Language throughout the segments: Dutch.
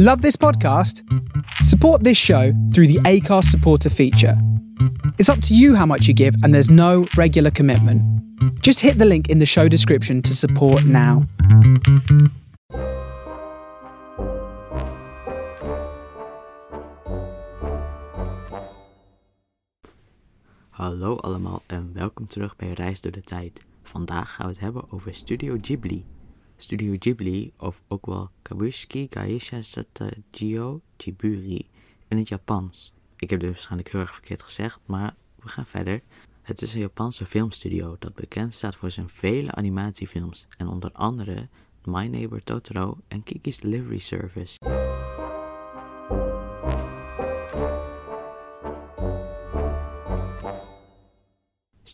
Love this podcast? Support this show through the ACARS supporter feature. It's up to you how much you give, and there's no regular commitment. Just hit the link in the show description to support now. Hallo allemaal en welkom terug bij Reis door de Tijd. Vandaag gaan we het hebben over Studio Ghibli. Studio Ghibli, of ook wel Kabushiki Gaisha Satagio Jiburi in het Japans. Ik heb dit waarschijnlijk heel erg verkeerd gezegd, maar we gaan verder. Het is een Japanse filmstudio dat bekend staat voor zijn vele animatiefilms en onder andere My Neighbor Totoro en Kiki's Delivery Service.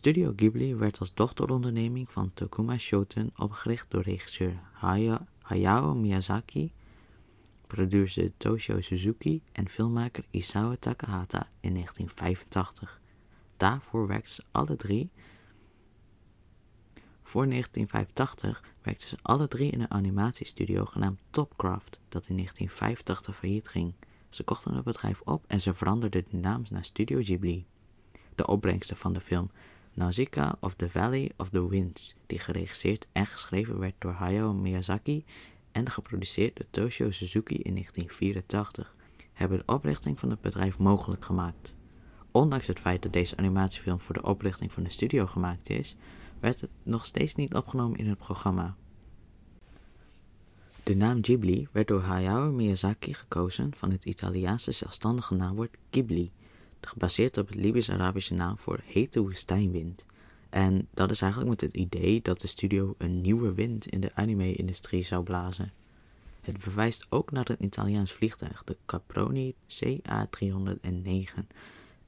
Studio Ghibli werd als dochteronderneming van Tokuma Shoten opgericht door regisseur Hayao Miyazaki, producer Toshio Suzuki en filmmaker Isao Takahata in 1985. Daarvoor werkten ze alle drie. Voor 1985 werkten ze alle drie in een animatiestudio genaamd Topcraft, dat in 1985 failliet ging. Ze kochten het bedrijf op en ze veranderden de naam naar Studio Ghibli. De opbrengsten van de film Nausicaa of the Valley of the Winds, die geregisseerd en geschreven werd door Hayao Miyazaki en geproduceerd door Toshio Suzuki in 1984, hebben de oprichting van het bedrijf mogelijk gemaakt. Ondanks het feit dat deze animatiefilm voor de oprichting van de studio gemaakt is, werd het nog steeds niet opgenomen in het programma. De naam Ghibli werd door Hayao Miyazaki gekozen van het Italiaanse zelfstandige naamwoord Ghibli, gebaseerd op het Libisch-Arabische naam voor hete woestijnwind. En dat is eigenlijk met het idee dat de studio een nieuwe wind in de anime-industrie zou blazen. Het verwijst ook naar een Italiaans vliegtuig, de Caproni CA309.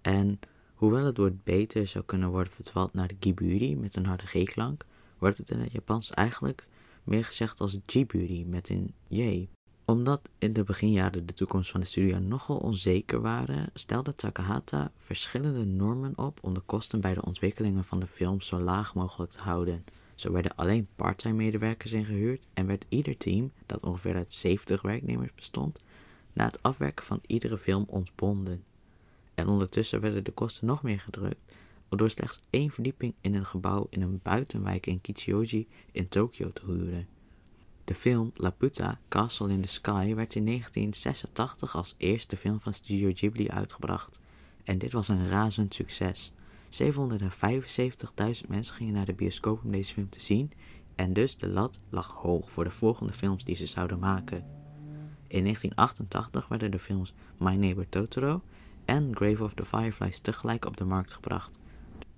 En hoewel het woord beter zou kunnen worden vertaald naar Giburi met een harde G-klank, wordt het in het Japans eigenlijk meer gezegd als Jiburi met een J omdat in de beginjaren de toekomst van de studio nogal onzeker waren, stelde Takahata verschillende normen op om de kosten bij de ontwikkelingen van de film zo laag mogelijk te houden. Zo werden alleen parttime medewerkers ingehuurd en werd ieder team, dat ongeveer uit 70 werknemers bestond, na het afwerken van iedere film ontbonden. En ondertussen werden de kosten nog meer gedrukt, door slechts één verdieping in een gebouw in een buitenwijk in Kichiyoji in Tokio te huren. De film Laputa Castle in the Sky werd in 1986 als eerste film van Studio Ghibli uitgebracht en dit was een razend succes. 775.000 mensen gingen naar de bioscoop om deze film te zien en dus de lat lag hoog voor de volgende films die ze zouden maken. In 1988 werden de films My Neighbor Totoro en Grave of the Fireflies tegelijk op de markt gebracht.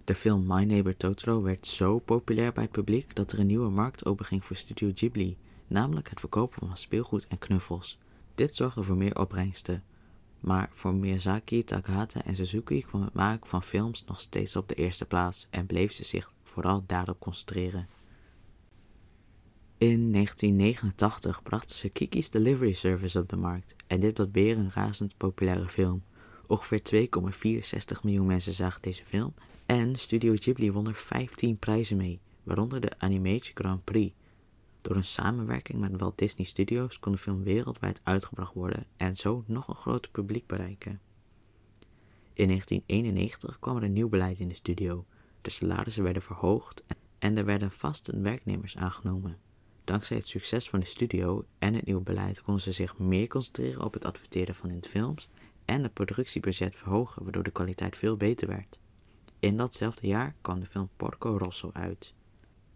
De film My Neighbor Totoro werd zo populair bij het publiek dat er een nieuwe markt openging voor Studio Ghibli namelijk het verkopen van speelgoed en knuffels. Dit zorgde voor meer opbrengsten, maar voor Miyazaki, Takahata en Suzuki kwam het maken van films nog steeds op de eerste plaats en bleef ze zich vooral daarop concentreren. In 1989 brachten ze Kiki's Delivery Service op de markt en dit was weer een razend populaire film. Ongeveer 2,64 miljoen mensen zagen deze film en Studio Ghibli won er 15 prijzen mee, waaronder de Animation Grand Prix. Door een samenwerking met Walt Disney Studios kon de film wereldwijd uitgebracht worden en zo nog een groter publiek bereiken. In 1991 kwam er een nieuw beleid in de studio. De salarissen werden verhoogd en er werden vaste werknemers aangenomen. Dankzij het succes van de studio en het nieuwe beleid konden ze zich meer concentreren op het adverteren van hun films en het productiebudget verhogen, waardoor de kwaliteit veel beter werd. In datzelfde jaar kwam de film Porco Rosso uit.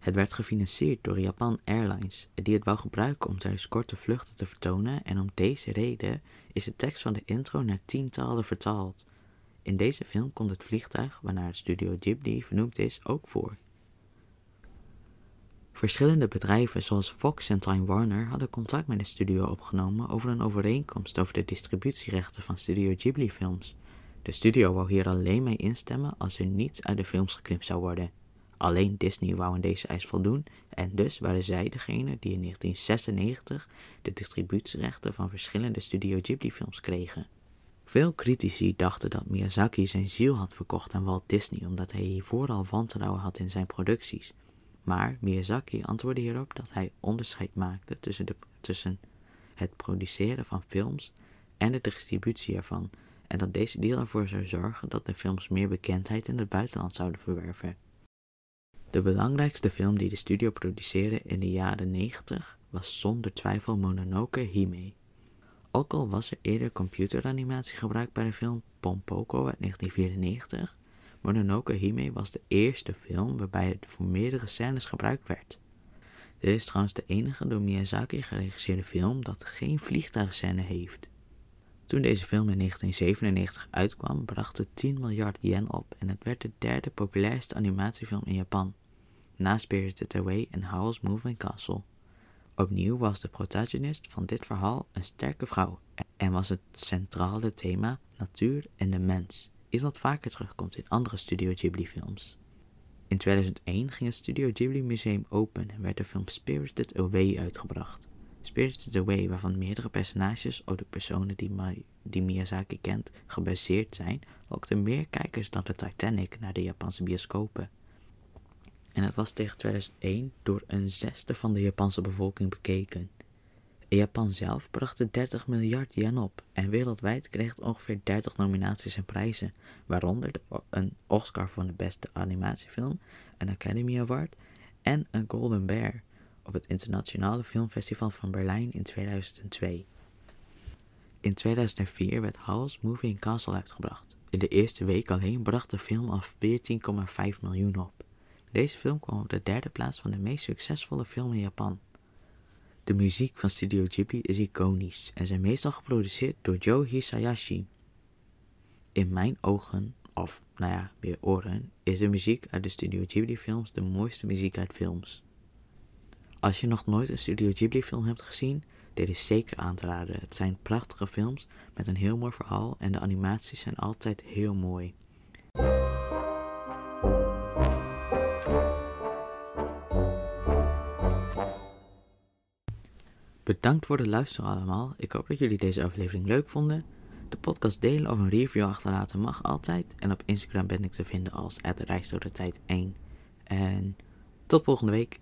Het werd gefinancierd door Japan Airlines, die het wou gebruiken om tijdens korte vluchten te vertonen en om deze reden is de tekst van de intro naar tientallen vertaald. In deze film komt het vliegtuig, waarnaar studio Ghibli vernoemd is, ook voor. Verschillende bedrijven zoals Fox en Time Warner hadden contact met de studio opgenomen over een overeenkomst over de distributierechten van Studio Ghibli films. De studio wou hier alleen mee instemmen als er niets uit de films geknipt zou worden. Alleen Disney wou aan deze eis voldoen en dus waren zij degene die in 1996 de distributierechten van verschillende Studio Ghibli films kregen. Veel critici dachten dat Miyazaki zijn ziel had verkocht aan Walt Disney omdat hij hiervoor al wantrouwen had in zijn producties. Maar Miyazaki antwoordde hierop dat hij onderscheid maakte tussen, de, tussen het produceren van films en de distributie ervan, en dat deze deal ervoor zou zorgen dat de films meer bekendheid in het buitenland zouden verwerven. De belangrijkste film die de studio produceerde in de jaren 90 was zonder twijfel Mononoke Hime. Ook al was er eerder computeranimatie gebruikt bij de film Pompoko uit 1994, Mononoke Hime was de eerste film waarbij het voor meerdere scènes gebruikt werd. Dit is trouwens de enige door Miyazaki geregisseerde film dat geen vliegtuigscène heeft. Toen deze film in 1997 uitkwam, bracht het 10 miljard yen op en het werd de derde populairste animatiefilm in Japan, na Spirited Away en Howl's Moving Castle. Opnieuw was de protagonist van dit verhaal een sterke vrouw en was het centrale thema natuur en de mens, iets wat vaker terugkomt in andere Studio Ghibli films. In 2001 ging het Studio Ghibli Museum open en werd de film Spirited Away uitgebracht. Spirited Away, waarvan meerdere personages op de personen die, Miyazaki kent gebaseerd zijn, lokte meer kijkers dan de Titanic naar de Japanse bioscopen. En het was tegen 2001 door een zesde van de Japanse bevolking bekeken. Japan zelf bracht het 30 miljard yen op en wereldwijd kreeg het ongeveer 30 nominaties en prijzen, waaronder een Oscar voor de beste animatiefilm, een Academy Award en een Golden Bear op het Internationale Filmfestival van Berlijn in 2002. In 2004 werd Howl's Moving Castle uitgebracht. In de eerste week alleen bracht de film al 14,5 miljoen op. Deze film kwam op de derde plaats van de meest succesvolle film in Japan. De muziek van Studio Ghibli is iconisch en zijn meestal geproduceerd door Joe Hisayashi. In mijn ogen, of nou ja, weer oren, is de muziek uit de Studio Ghibli films de mooiste muziek uit films. Als je nog nooit een Studio Ghibli film hebt gezien, dit is zeker aan te raden. Het zijn prachtige films met een heel mooi verhaal en de animaties zijn altijd heel mooi. Bedankt voor het luisteren allemaal. Ik hoop dat jullie deze aflevering leuk vonden. De podcast delen of een review achterlaten mag altijd. En op Instagram ben ik te vinden als tijd 1. En tot volgende week.